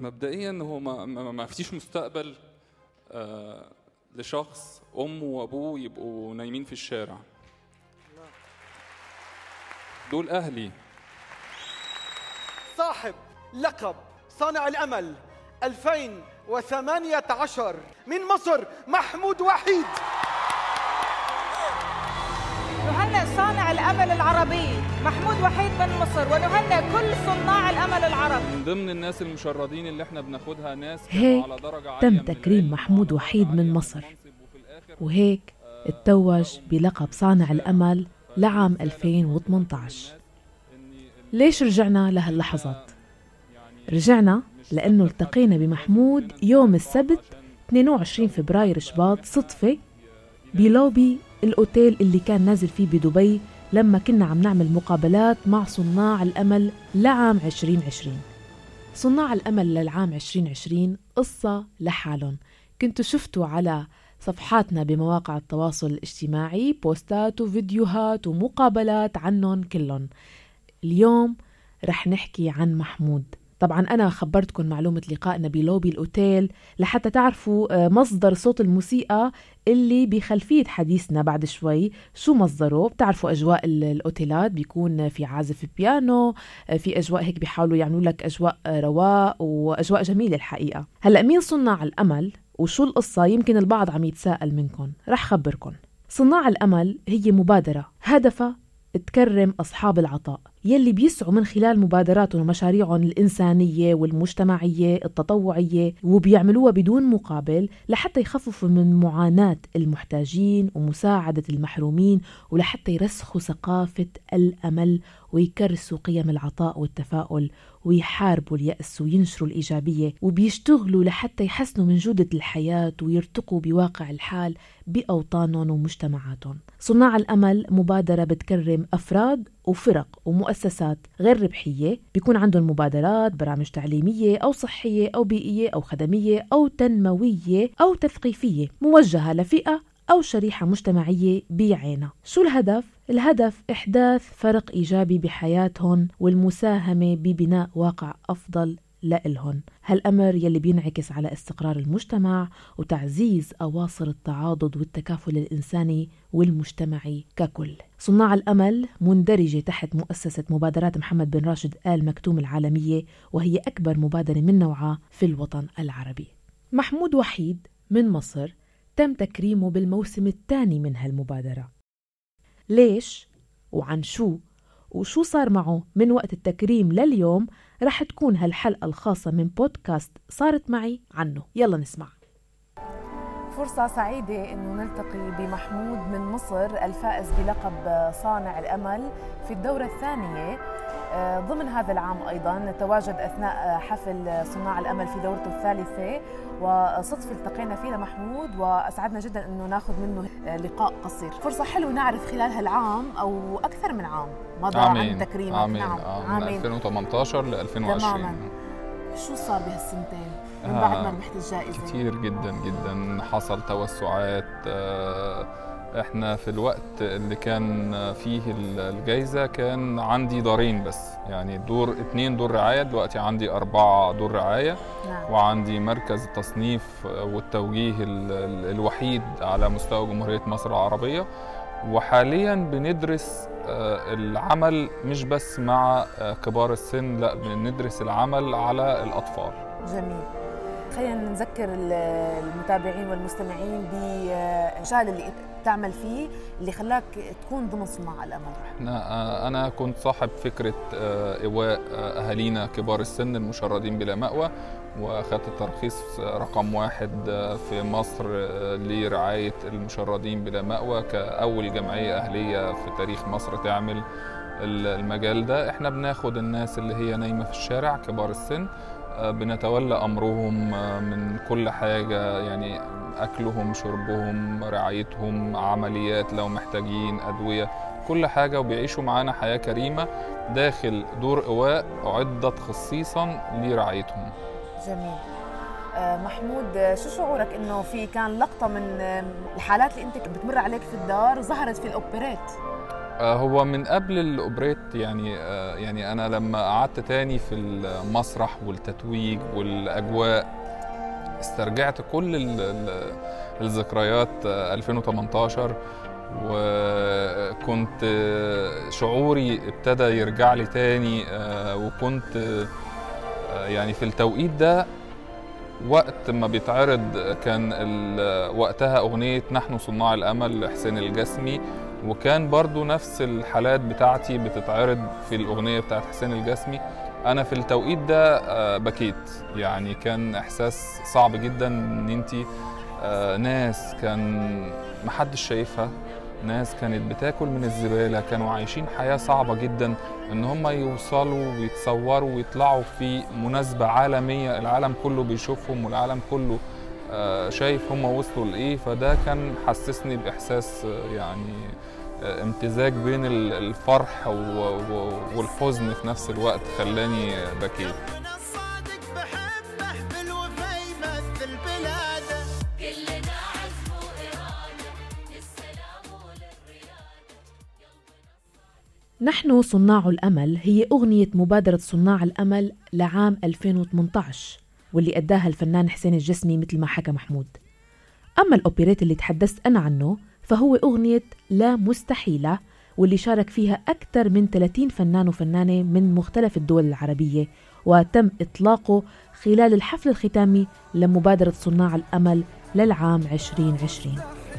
مبدئيا هو ما, ما, فيش مستقبل آه لشخص امه وأبوه يبقوا نايمين في الشارع. دول أهلي. صاحب لقب صانع الأمل 2018 من مصر محمود وحيد. الأمل العربي. محمود وحيد من مصر ونهنئ كل صناع الأمل العرب من ضمن الناس المشردين اللي إحنا بناخدها ناس هيك على درجة عالية تم تكريم محمود وحيد من عالية مصر. وهيك اتوج بلقب صانع الأمل لعام 2018 ليش رجعنا لهاللحظات؟ رجعنا لأنه التقينا بمحمود يوم السبت 22 فبراير شباط صدفة بلوبي الأوتيل اللي كان نازل فيه بدبي. لما كنا عم نعمل مقابلات مع صناع الأمل لعام 2020 صناع الأمل للعام 2020 قصة لحالهم. كنتوا شفتوا على صفحاتنا بمواقع التواصل الاجتماعي بوستات وفيديوهات ومقابلات عنهم كلهم. اليوم رح نحكي عن محمود. طبعا أنا خبرتكم معلومة لقائنا بلوبي الأوتيل لحتى تعرفوا آه، مصدر صوت الموسيقى اللي بخلفية حديثنا بعد شوي. شو مصدره؟ بتعرفوا أجواء ال- الأوتيلات بيكون في عازف بيانو آه، في أجواء هيك بيحاولوا يعملوا لك أجواء آه، رواق وأجواء جميلة الحقيقة. هلأ مين صناع الأمل؟ وشو القصة؟ يمكن البعض عم يتساءل منكم. رح خبركم. صناع الأمل هي مبادرة هدفها تكرم أصحاب العطاء. يلي بيسعوا من خلال مبادراتهم ومشاريعهم الإنسانية والمجتمعية التطوعية وبيعملوها بدون مقابل لحتى يخففوا من معاناة المحتاجين ومساعدة المحرومين ولحتى يرسخوا ثقافة الأمل ويكرسوا قيم العطاء والتفاؤل ويحاربوا اليأس وينشروا الإيجابية وبيشتغلوا لحتى يحسنوا من جودة الحياة ويرتقوا بواقع الحال بأوطانهم ومجتمعاتهم. صناع الأمل مبادرة بتكرم أفراد وفرق ومؤسسات غير ربحية. بيكون عندهم مبادرات برامج تعليمية أو صحية أو بيئية أو خدمية أو تنموية أو تثقيفية موجهة لفئة أو شريحة مجتمعية بعينها. شو الهدف؟ الهدف إحداث فرق إيجابي بحياتهم والمساهمة ببناء واقع أفضل لإلهن. هالأمر يلي بينعكس على استقرار المجتمع وتعزيز أواصر التعاضد والتكافل الإنساني والمجتمعي ككل. صناع الأمل مندرجة تحت مؤسسة مبادرات محمد بن راشد آل مكتوم العالمية وهي أكبر مبادرة من نوعها في الوطن العربي. محمود وحيد من مصر. تم تكريمه بالموسم الثاني من هالمبادرة ليش؟ وعن شو؟ وشو صار معه من وقت التكريم لليوم؟ رح تكون هالحلقة الخاصة من بودكاست صارت معي عنه. يلا نسمع. فرصة سعيدة أنه نلتقي بمحمود من مصر الفائز بلقب صانع الأمل في الدورة الثانية. ضمن هذا العام أيضا تواجد أثناء حفل صناع الأمل في دورته الثالثة وصدفة التقينا فيها محمود وأسعدنا جدا أنه ناخذ منه آه، لقاء قصير. فرصة حلوة نعرف خلال هالعام أو أكثر من عام مضى عن تكريمك. عامين نعم. آه، من 2018 ل 2020 تماماً. شو صار بهالسنتين؟ من آه، بعد ما ربحت الجائزة. كتير جدا جدا. حصل توسعات آه، إحنا في الوقت اللي كان فيه الجايزة كان عندي دارين بس. يعني دور اتنين دور رعاية دلوقتي عندي أربعة دور رعاية. نعم. وعندي مركز التصنيف والتوجيه ال- ال- الوحيد على مستوى جمهورية مصر العربية. وحاليا بندرس آه، العمل مش بس مع آه، كبار السن لا بندرس العمل على الأطفال. جميل. خلينا نذكر ال- المتابعين والمستمعين بالمجال اللي تعمل فيه اللي خلاك تكون ضمن صناع الأمل. آه، أنا كنت صاحب فكرة آه، إيواء آه، أهالينا كبار السن المشردين بلا مأوى واخدت الترخيص رقم واحد في مصر لرعاية المشردين بلا مأوى كأول جمعية أهلية في تاريخ مصر تعمل ال- المجال ده. إحنا بناخد الناس اللي هي نايمة في الشارع كبار السن بنتولى أمرهم آه، من كل حاجة يعني أكلهم شربهم رعايتهم عمليات لو محتاجين أدوية كل حاجة وبيعيشوا معانا حياة كريمة داخل دور ايواء اعدت خصيصا لرعايتهم. جميل. آه، محمود آه، شو شعورك إنه في كان لقطة من الحالات اللي أنت بتمر عليك في الدار ظهرت في الأوبريت؟ هو من قبل الأوبريت يعني آه، يعني أنا لما قعدت تاني في المسرح والتتويج والأجواء استرجعت كل ال- ال- الذكريات آه، 2018 وكنت آه، شعوري ابتدى يرجع لي تاني آه، وكنت آه، يعني في التوقيت ده وقت ما بيتعرض كان وقتها أغنية نحن صناع الأمل لحسين الجسمي. وكان برضو نفس الحالات بتاعتي بتتعرض في الأغنية بتاعت حسين الجسمي. أنا في التوقيت ده آه، بكيت. يعني كان إحساس صعب جدا إن أنتي آه، ناس كان محدش شايفها. ناس كانت بتاكل من الزبالة كانوا عايشين حياة صعبة جدا إن هم يوصلوا ويتصوروا ويطلعوا في مناسبة عالمية. العالم كله بيشوفهم والعالم كله شايف هم وصلوا لإيه فده كان حسسني بإحساس آه، يعني آه، امتزاج بين ال- الفرح والحزن في نفس الوقت خلاني بكيت نحن صناع الأمل هي أغنية مبادرة صناع الأمل لعام 2018 واللي أداها الفنان حسين الجسمي مثل ما حكى محمود. أما الأوبريت اللي تحدثت أنا عنه فهو أغنية لا مستحيلة واللي شارك فيها أكثر من 30 فنان وفنانة من مختلف الدول العربية وتم إطلاقه خلال الحفل الختامي لمبادرة صناع الأمل للعام 2020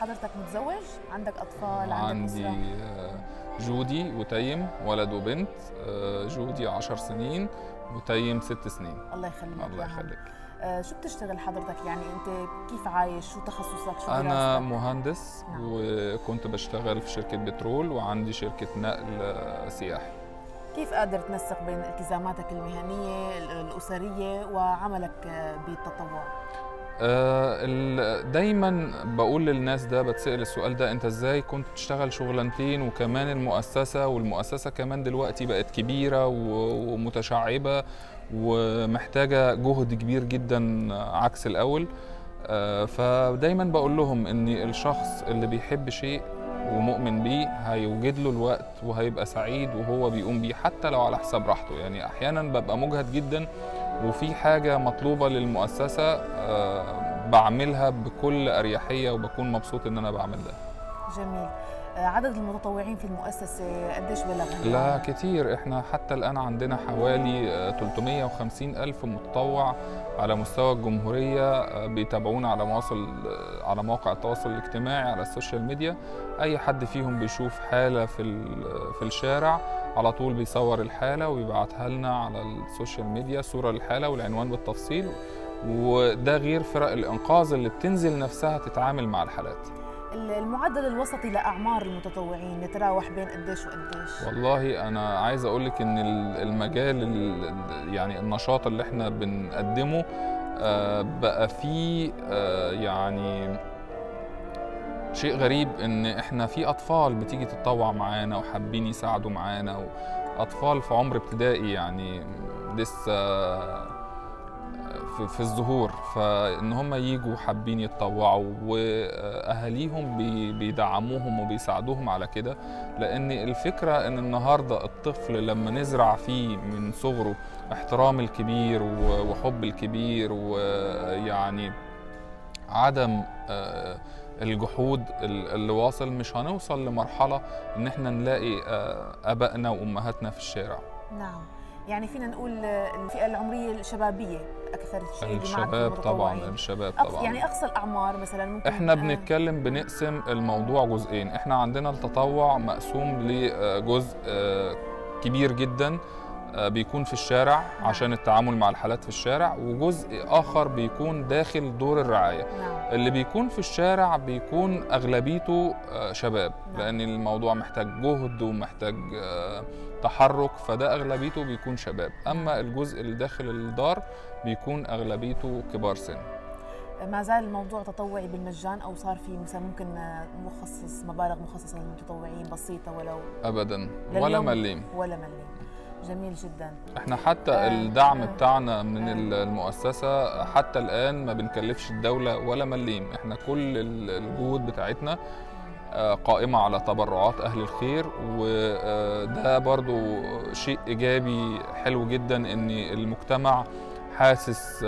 حضرتك متزوج؟ عندك أطفال؟ عندك عندي أسرة؟ آه، جودي وتيم ولد وبنت آه، جودي عشر سنين وتيم ست سنين. الله يخليك الله. يخليك. آه، شو بتشتغل حضرتك؟ يعني أنت كيف عايش؟ شو تخصصك؟ شو أنا دراستك؟ مهندس نعم. وكنت بشتغل في شركة بترول وعندي شركة نقل سياحي كيف قادر تنسق بين التزاماتك المهنية ال- الأسرية وعملك بالتطوع؟ ال- دايما بقول للناس ده بتسأل السؤال ده أنت إزاي كنت بتشتغل شغلانتين وكمان المؤسسة والمؤسسة كمان دلوقتي بقت كبيرة ومتشعبة ومحتاجة جهد كبير جدا عكس الأول. آه، فدايما بقول لهم إن الشخص اللي بيحب شيء ومؤمن بيه هيوجد له الوقت وهيبقى سعيد وهو بيقوم بيه حتى لو على حساب راحته. يعني أحيانا ببقى مجهد جدا وفي حاجة مطلوبة للمؤسسة آه، بعملها بكل أريحية وبكون مبسوط إن أنا بعمل ده. جميل. عدد المتطوعين في المؤسسة قديش بلغ لا كتير. إحنا حتى الآن عندنا حوالي آه، 350 ألف متطوع على مستوى الجمهورية آه، بيتابعونا على مواصل آه، على مواقع التواصل الاجتماعي على السوشيال ميديا. أي حد فيهم بيشوف حالة في في الشارع على طول بيصور الحالة ويبعتها لنا على السوشيال ميديا صورة للحالة والعنوان بالتفصيل. وده غير فرق الإنقاذ اللي بتنزل نفسها تتعامل مع الحالات. ال- المعدل الوسطي لأعمار المتطوعين يتراوح بين قديش وقديش؟ والله أنا عايز أقول لك إن ال- المجال ال- يعني النشاط اللي إحنا بنقدمه آه، بقى فيه آه، يعني شيء غريب إن إحنا في أطفال بتيجي تتطوع معانا وحابين يساعدوا معانا وأطفال في عمر ابتدائي يعني لسه في, الظهور فإن هم يجوا حابين يتطوعوا وأهاليهم بي- بيدعموهم وبيساعدوهم على كده. لأن الفكرة إن النهارده الطفل لما نزرع فيه من صغره احترام الكبير وحب الكبير ويعني عدم آه، الجحود ال- اللي واصل مش هنوصل لمرحلة إن إحنا نلاقي آه، آبائنا وأمهاتنا في الشارع. نعم. يعني فينا نقول الفئة العمرية الشبابية أكثر شيء الشباب طبعا. الشباب طبعا. يعني أقصى الأعمار مثلا ممكن إحنا آه، بنتكلم بنقسم الموضوع جزئين. إحنا عندنا التطوع مقسوم لجزء آه، كبير جدا. بيكون في الشارع عشان التعامل مع الحالات في الشارع وجزء آخر بيكون داخل دور الرعاية. نعم. اللي بيكون في الشارع بيكون أغلبيته آه، شباب نعم. لأن الموضوع محتاج جهد ومحتاج آه، تحرك فده أغلبيته بيكون شباب. أما الجزء اللي داخل الدار بيكون أغلبيته كبار سن. ما زال الموضوع تطوعي بالمجان أو صار في مثلا ممكن آه، مخصص مبالغ مخصصة للمتطوعين بسيطة ولو؟ ابدا. ولا مليم. ولا مليم. جميل جدا. إحنا حتى آه، الدعم آه، بتاعنا من آه. المؤسسة حتى الآن ما بنكلفش الدولة ولا مليم. إحنا كل ال- الجهود بتاعتنا قائمة على تبرعات أهل الخير وده برضو شيء إيجابي حلو جدا إن المجتمع حاسس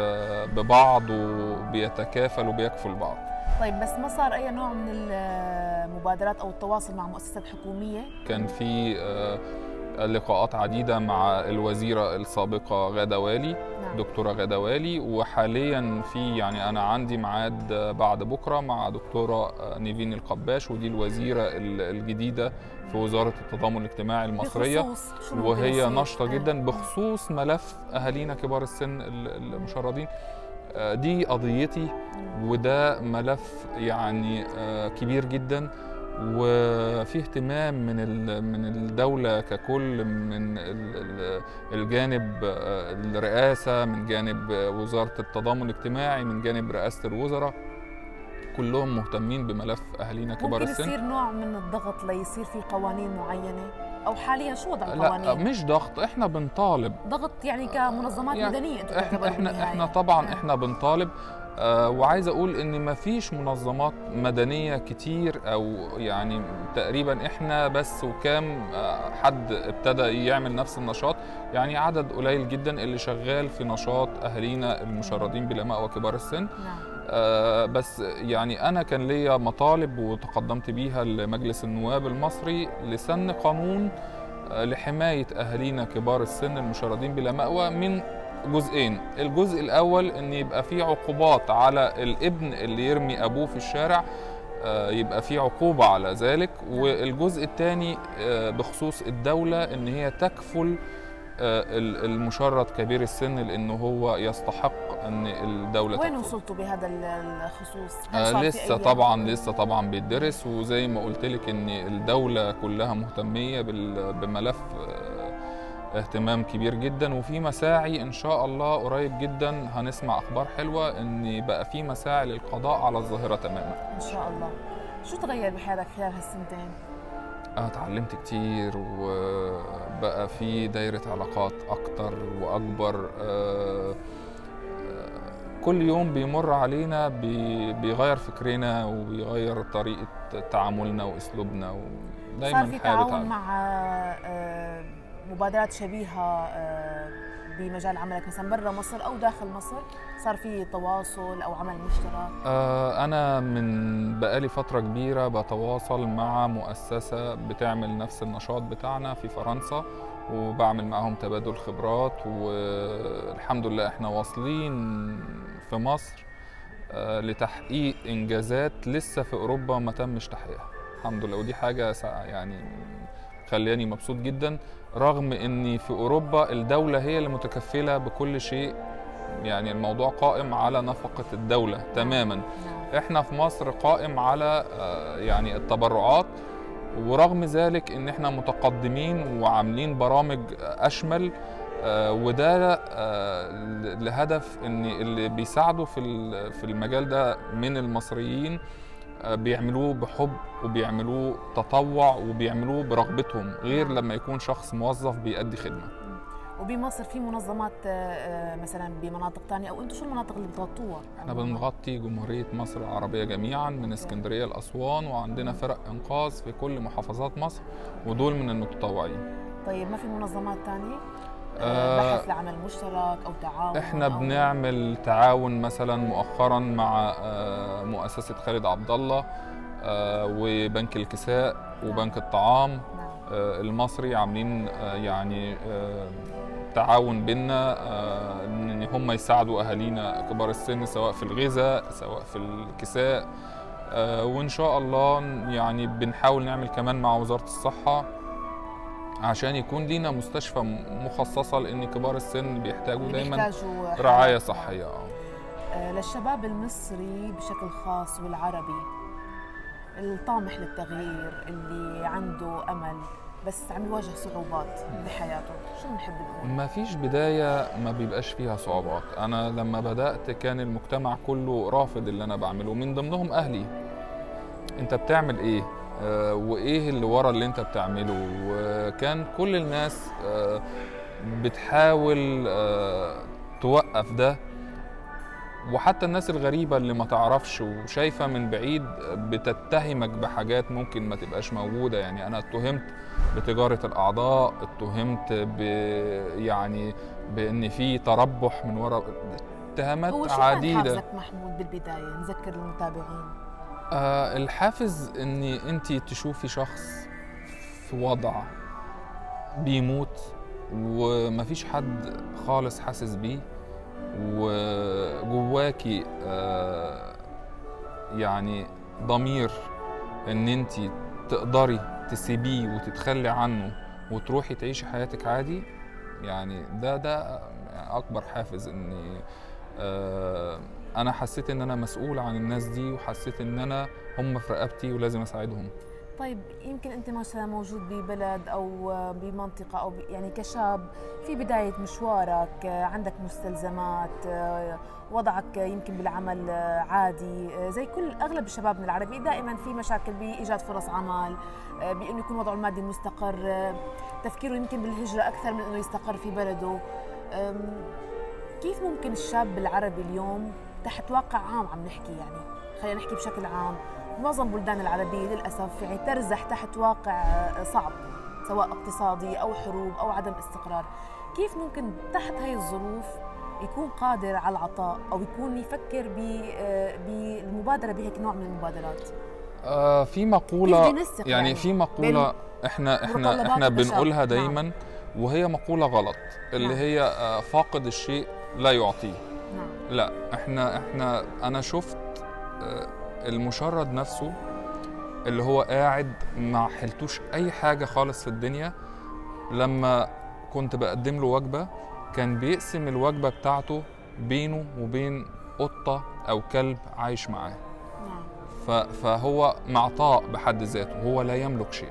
ببعض وبيتكافل وبيكفل بعض. طيب بس ما صار أي نوع من المبادرات أو التواصل مع مؤسسات حكوميه كان في لقاءات عديدة مع الوزيرة السابقة غادة والي نعم. دكتورة غادة والي وحاليا في يعني أنا عندي ميعاد بعد بكرة مع دكتورة نيفين القباش ودي الوزيرة ال- الجديدة في وزارة التضامن الاجتماعي المصرية. وهي؟ نشطة آه. جدا بخصوص ملف أهالينا كبار السن ال- المشردين. آه، دي قضيتي وده ملف يعني آه، كبير جدا. وفي اهتمام من من الدولة ككل من ال- ال- الجانب آه، الرئاسة من جانب آه، وزارة التضامن الاجتماعي من جانب رئاسة الوزراء كلهم مهتمين بملف أهالينا كبار ممكن السن يصير نوع من الضغط ليصير في قوانين معينة أو حاليا شو وضع لا القوانين مش ضغط إحنا بنطالب ضغط يعني كمنظمات يعني مدنية إحنا إحنا. إحنا طبعا آه. إحنا بنطالب آه وعايز أقول إن ما فيش منظمات مدنية كتير أو يعني تقريبا إحنا بس وكام آه حد ابتدى يعمل نفس النشاط. يعني عدد قليل جدا اللي شغال في نشاط أهالينا المشردين بلا مأوى كبار السن. نعم. آه، بس يعني أنا كان ليا مطالب وتقدمت بيها لمجلس النواب المصري لسن قانون آه، لحماية أهالينا كبار السن المشردين بلا مأوى من جزئين الجزء الأول إن يبقى في عقوبات على الابن اللي يرمي أبوه في الشارع آه، يبقى في عقوبة على ذلك والجزء الثاني بخصوص الدولة إن هي تكفل آه، ال- المشرد كبير السن لأنه هو يستحق إن الدولة وين. وصلتوا بهذا ال- الخصوص؟ آه لسه طبعا لسه طبعا بيدرس وزي ما قلت لك إن الدولة كلها مهتمية بال- بملف آه، اهتمام كبير جدا وفي مساعي إن شاء الله قريب جدا هنسمع أخبار حلوة إن بقى في مساعي للقضاء على الظاهرة تماما إن شاء الله شو تغير بحياتك خلال هالسنتين؟ أنا اتعلمت كتير وبقى في دايرة علاقات أكتر وأكبر آه، آه، كل يوم بيمر علينا بي- بيغير فكرنا وبيغير طريقة تعاملنا وأسلوبنا ودايما صار في تعاون. مع آه، مبادرات شبيهة آه، بمجال عملك. مثلا برا مصر أو داخل مصر صار في تواصل أو عمل مشترك؟ آه، أنا من بقالي فترة كبيرة بتواصل مع مؤسسة بتعمل نفس النشاط بتاعنا في فرنسا وبعمل معاهم تبادل خبرات والحمد لله إحنا واصلين في مصر آه، لتحقيق إنجازات لسه في أوروبا ما تمش تحقيقها. الحمد لله. ودي حاجة سا- يعني خلاني مبسوط جدا. رغم ان في أوروبا الدولة هي اللي متكفلة بكل شيء يعني الموضوع قائم على نفقة الدولة تماما نعم. إحنا في مصر قائم على آه، يعني التبرعات ورغم ذلك إن إحنا متقدمين وعاملين برامج أشمل آه، وده آه، لهدف إن اللي بيساعدوا في في المجال ده من المصريين بيعملوه بحب وبيعملوه تطوع وبيعملوه برغبتهم غير لما يكون شخص موظف بيأدي خدمة وبمصر في منظمات آه، آه، مثلا بمناطق تانية أو أنتم شو المناطق اللي بتغطوها؟ إحنا بنغطي جمهورية مصر العربية جميعا من اسكندرية لأسوان وعندنا فرق إنقاذ في كل محافظات مصر ودول من المتطوعين طيب ما في منظمات تانية؟ آه، بحث لعمل مشترك أو تعاون إحنا أو- بنعمل تعاون مثلا مؤخرا مع آه، مؤسسة خالد عبد الله آه، وبنك الكساء وبنك الطعام نعم. المصري عاملين يعني تعاون بينا إن هم يساعدوا أهالينا كبار السن سواء في الغذاء سواء في الكساء وإن شاء الله يعني بنحاول نعمل كمان مع وزارة الصحة عشان يكون لينا مستشفى مخصصة لأن كبار السن بيحتاجوا دايما بيحتاجوا. رعاية صحية. آه. آه، للشباب المصري بشكل خاص والعربي الطامح للتغيير اللي عنده أمل بس عم يواجه صعوبات بحياته. شو بنحب نقول؟ ما فيش بداية ما بيبقاش فيها صعوبات. أنا لما بدأت كان المجتمع كله رافض اللي أنا بعمله من ضمنهم أهلي. أنت بتعمل إيه؟ آه وإيه اللي ورا اللي أنت بتعمله؟ وكان كل الناس آه بتحاول آه توقف ده. وحتى الناس الغريبة اللي ما تعرفش وشايفة من بعيد بتتهمك بحاجات ممكن ما تبقاش موجودة. يعني أنا اتهمت بتجارة الأعضاء اتهمت ب يعني بإن في تربح من وراء اتهامات هو شو كان عديدة. حافزك محمود بالبداية؟ نذكر المتابعين. آه الحافز ان انت تشوفي شخص في وضع بيموت ومفيش حد خالص حاسس بيه وجواكي آه يعني ضمير إن انت تقدري تسيبيه وتتخلي عنه وتروحي تعيشي حياتك عادي يعني ده ده أكبر حافز إني آه أنا حسيت إن أنا مسؤول عن الناس دي وحسيت إن أنا هم في رقبتي ولازم أساعدهم. طيب يمكن أنت مثلا موجود ببلد أو بمنطقة أو يعني كشاب في بداية مشوارك عندك مستلزمات وضعك يمكن بالعمل عادي زي كل أغلب شبابنا العربي دائما في مشاكل بإيجاد فرص عمل بإنه يكون وضعه المادي مستقر تفكيره يمكن بالهجرة أكثر من إنه يستقر في بلده. كيف ممكن الشاب العربي اليوم تحت واقع عام عم نحكي يعني خلينا نحكي بشكل عام معظم بلدان العربية للأسف يعني ترزح تحت واقع آه، صعب سواء اقتصادي أو حروب أو عدم استقرار كيف ممكن تحت هاي الظروف يكون قادر على العطاء أو يكون يفكر آه، بالمبادرة بهيك نوع من المبادرات آه في مقولة يعني يعني في مقولة إحنا إحنا إحنا. بنقولها نعم. دايما وهي مقولة غلط اللي نعم. هي آه فاقد الشيء لا يعطيه نعم. لا إحنا إحنا أنا شفت آه، المشرد نفسه اللي هو قاعد ما حلتوش أي حاجة خالص في الدنيا. لما كنت بقدم له وجبة كان بيقسم الوجبة بتاعته بينه وبين قطة أو كلب عايش معاه. نعم. فهو معطاء بحد ذاته هو لا يملك شيء.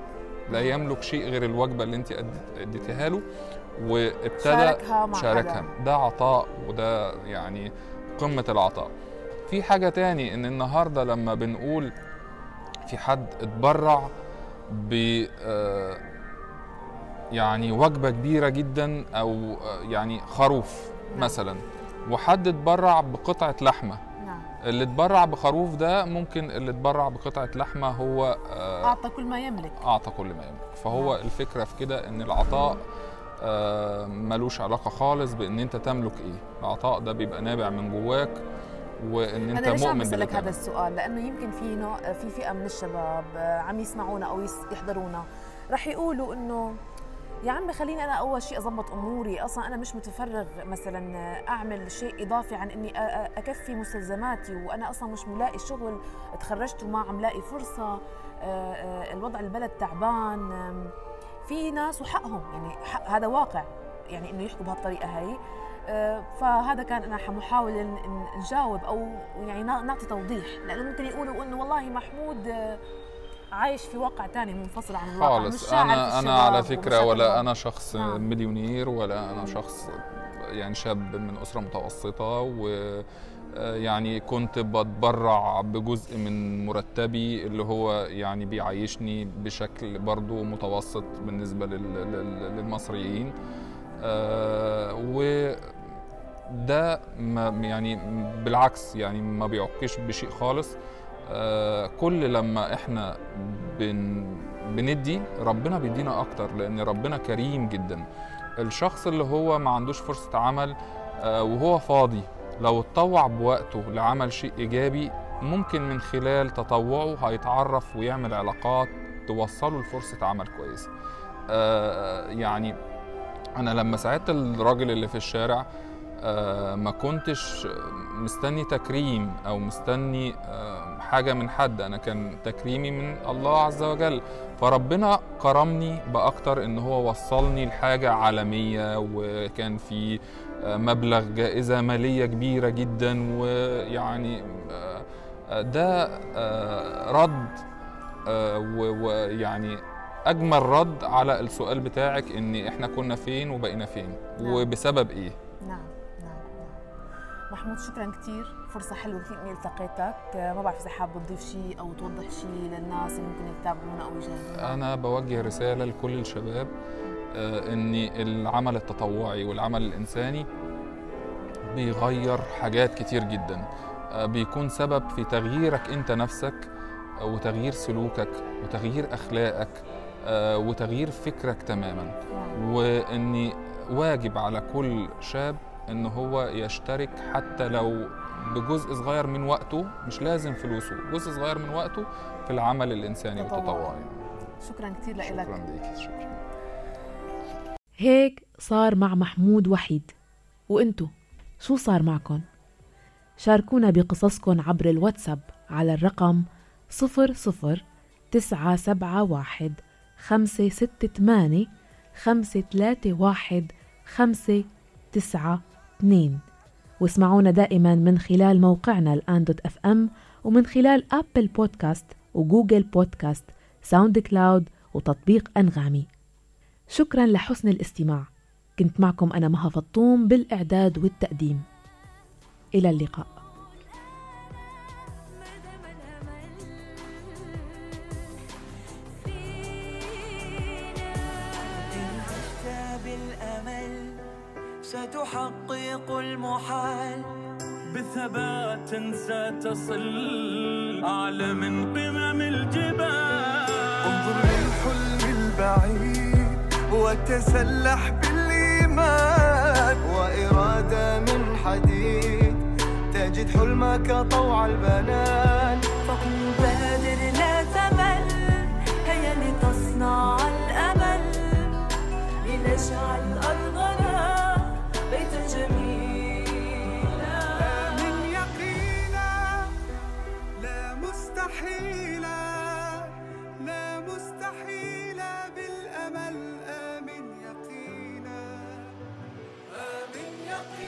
لا يملك شيء غير الوجبة اللي انت اديتيها له. وابتدى شاركها مع شاركها. حدا. ده عطاء وده يعني قمة العطاء. في حاجة تاني إن النهاردة لما بنقول في حد اتبرع ب آه، يعني وجبة كبيرة جدا أو آه، يعني خروف نعم. مثلا وحد اتبرع بقطعة لحمة. نعم. اللي اتبرع بخروف ده ممكن اللي اتبرع بقطعة لحمة هو آه، أعطى كل ما يملك. أعطى كل ما يملك. فهو الفكرة في كده إن العطاء ملوش علاقة خالص بإن أنت تملك إيه. العطاء ده بيبقى نابع من جواك وإن أنت أنا مؤمن بسألك هذا. السؤال؟ لأنه يمكن في نوع في فئة من الشباب آه، عم يسمعونا يس- يحضرونا. رح يقولوا إنه يا عمي خليني أنا أول شيء أضبط أموري، أصلا أنا مش متفرغ مثلا آه، أعمل شيء إضافي عن أ- أكفي مستلزماتي وأنا أصلا مش ملاقي شغل تخرجت وما عم لاقي فرصة. آه، آه، الوضع البلد تعبان. في ناس وحقهم يعني حق هذا واقع يعني إنه يحكوا بهالطريقة هاي آه، فهذا كان أنا حمحاول نجاوب أو يعني نعطي توضيح لأنه ممكن يقولوا إنه والله محمود آه، عايش في واقع تاني منفصل عن الواقع مش خالص في أنا أنا على فكرة ولا. أنا شخص نعم. مليونير ولا أنا شخص يعني شاب من أسرة متوسطة و يعني كنت بتبرع بجزء من مرتبي اللي هو يعني بيعيشني بشكل برضو متوسط بالنسبة لل- لل- للمصريين. آه، وده ما يعني بالعكس يعني ما بيعكش بشيء خالص. آه، كل لما إحنا بن بندي ربنا بيدينا أكتر لأن ربنا كريم جدا. الشخص اللي هو ما عندوش فرصة عمل آه، وهو فاضي لو اتطوع بوقته لعمل شيء إيجابي ممكن من خلال تطوعه هيتعرف ويعمل علاقات توصله لفرصة عمل كويسة. آه، يعني أنا لما ساعدت الراجل اللي في الشارع آه، ما كنتش مستني تكريم أو مستني آه، حاجة من حد. أنا كان تكريمي من الله عز وجل. فربنا كرمني بأكتر إن هو وصلني لحاجة عالمية وكان في مبلغ جائزة مالية كبيرة جدا ويعني آه، ده آه، رد آه، ويعني أجمل رد على السؤال بتاعك إن إحنا كنا فين وبقينا فين. نعم. وبسبب إيه؟ نعم نعم نعم. محمود شكرا كثير فرصة حلوة كثير إني التقيتك. ما بعرف إذا حابب تضيف شيء أو توضح شيء للناس اللي ممكن يتابعونا أو يشاهدونا أنا بوجه رسالة لكل الشباب. آه، إن العمل التطوعي والعمل الإنساني بيغير حاجات كتير جدا آه، بيكون سبب في تغييرك أنت نفسك آه، وتغيير سلوكك وتغيير أخلاقك آه، وتغيير فكرك تماما. وإن واجب على كل شاب إن هو يشترك حتى لو بجزء صغير من وقته مش لازم فلوسه جزء صغير من وقته في العمل الإنساني تطوعي. والتطوعي شكرا كثير لك شكرا ليكي شكرا هيك صار مع محمود وحيد. وانتو شو صار معكم؟ شاركونا بقصصكم عبر الواتساب على الرقم صفر صفر تسعة سبعة واحد خمسة ستة ثمانية خمسة ثلاثة واحد خمسة تسعة اثنين. واسمعونا دائما من خلال موقعنا الآن dot FM ومن خلال Apple Podcasts و Google Podcasts SoundCloud وتطبيق أنغامي. شكرا لحسن الاستماع. كنت معكم أنا مها فطوم بالإعداد والتقديم. إلى اللقاء. إن عشت بالأمل ستحقق المحال بثبات ستصل أعلى من قمم الجبال. انظر للحلم البعيد. وتسلح بالإيمان وإرادة من حديد تجد حلمك طوع البنان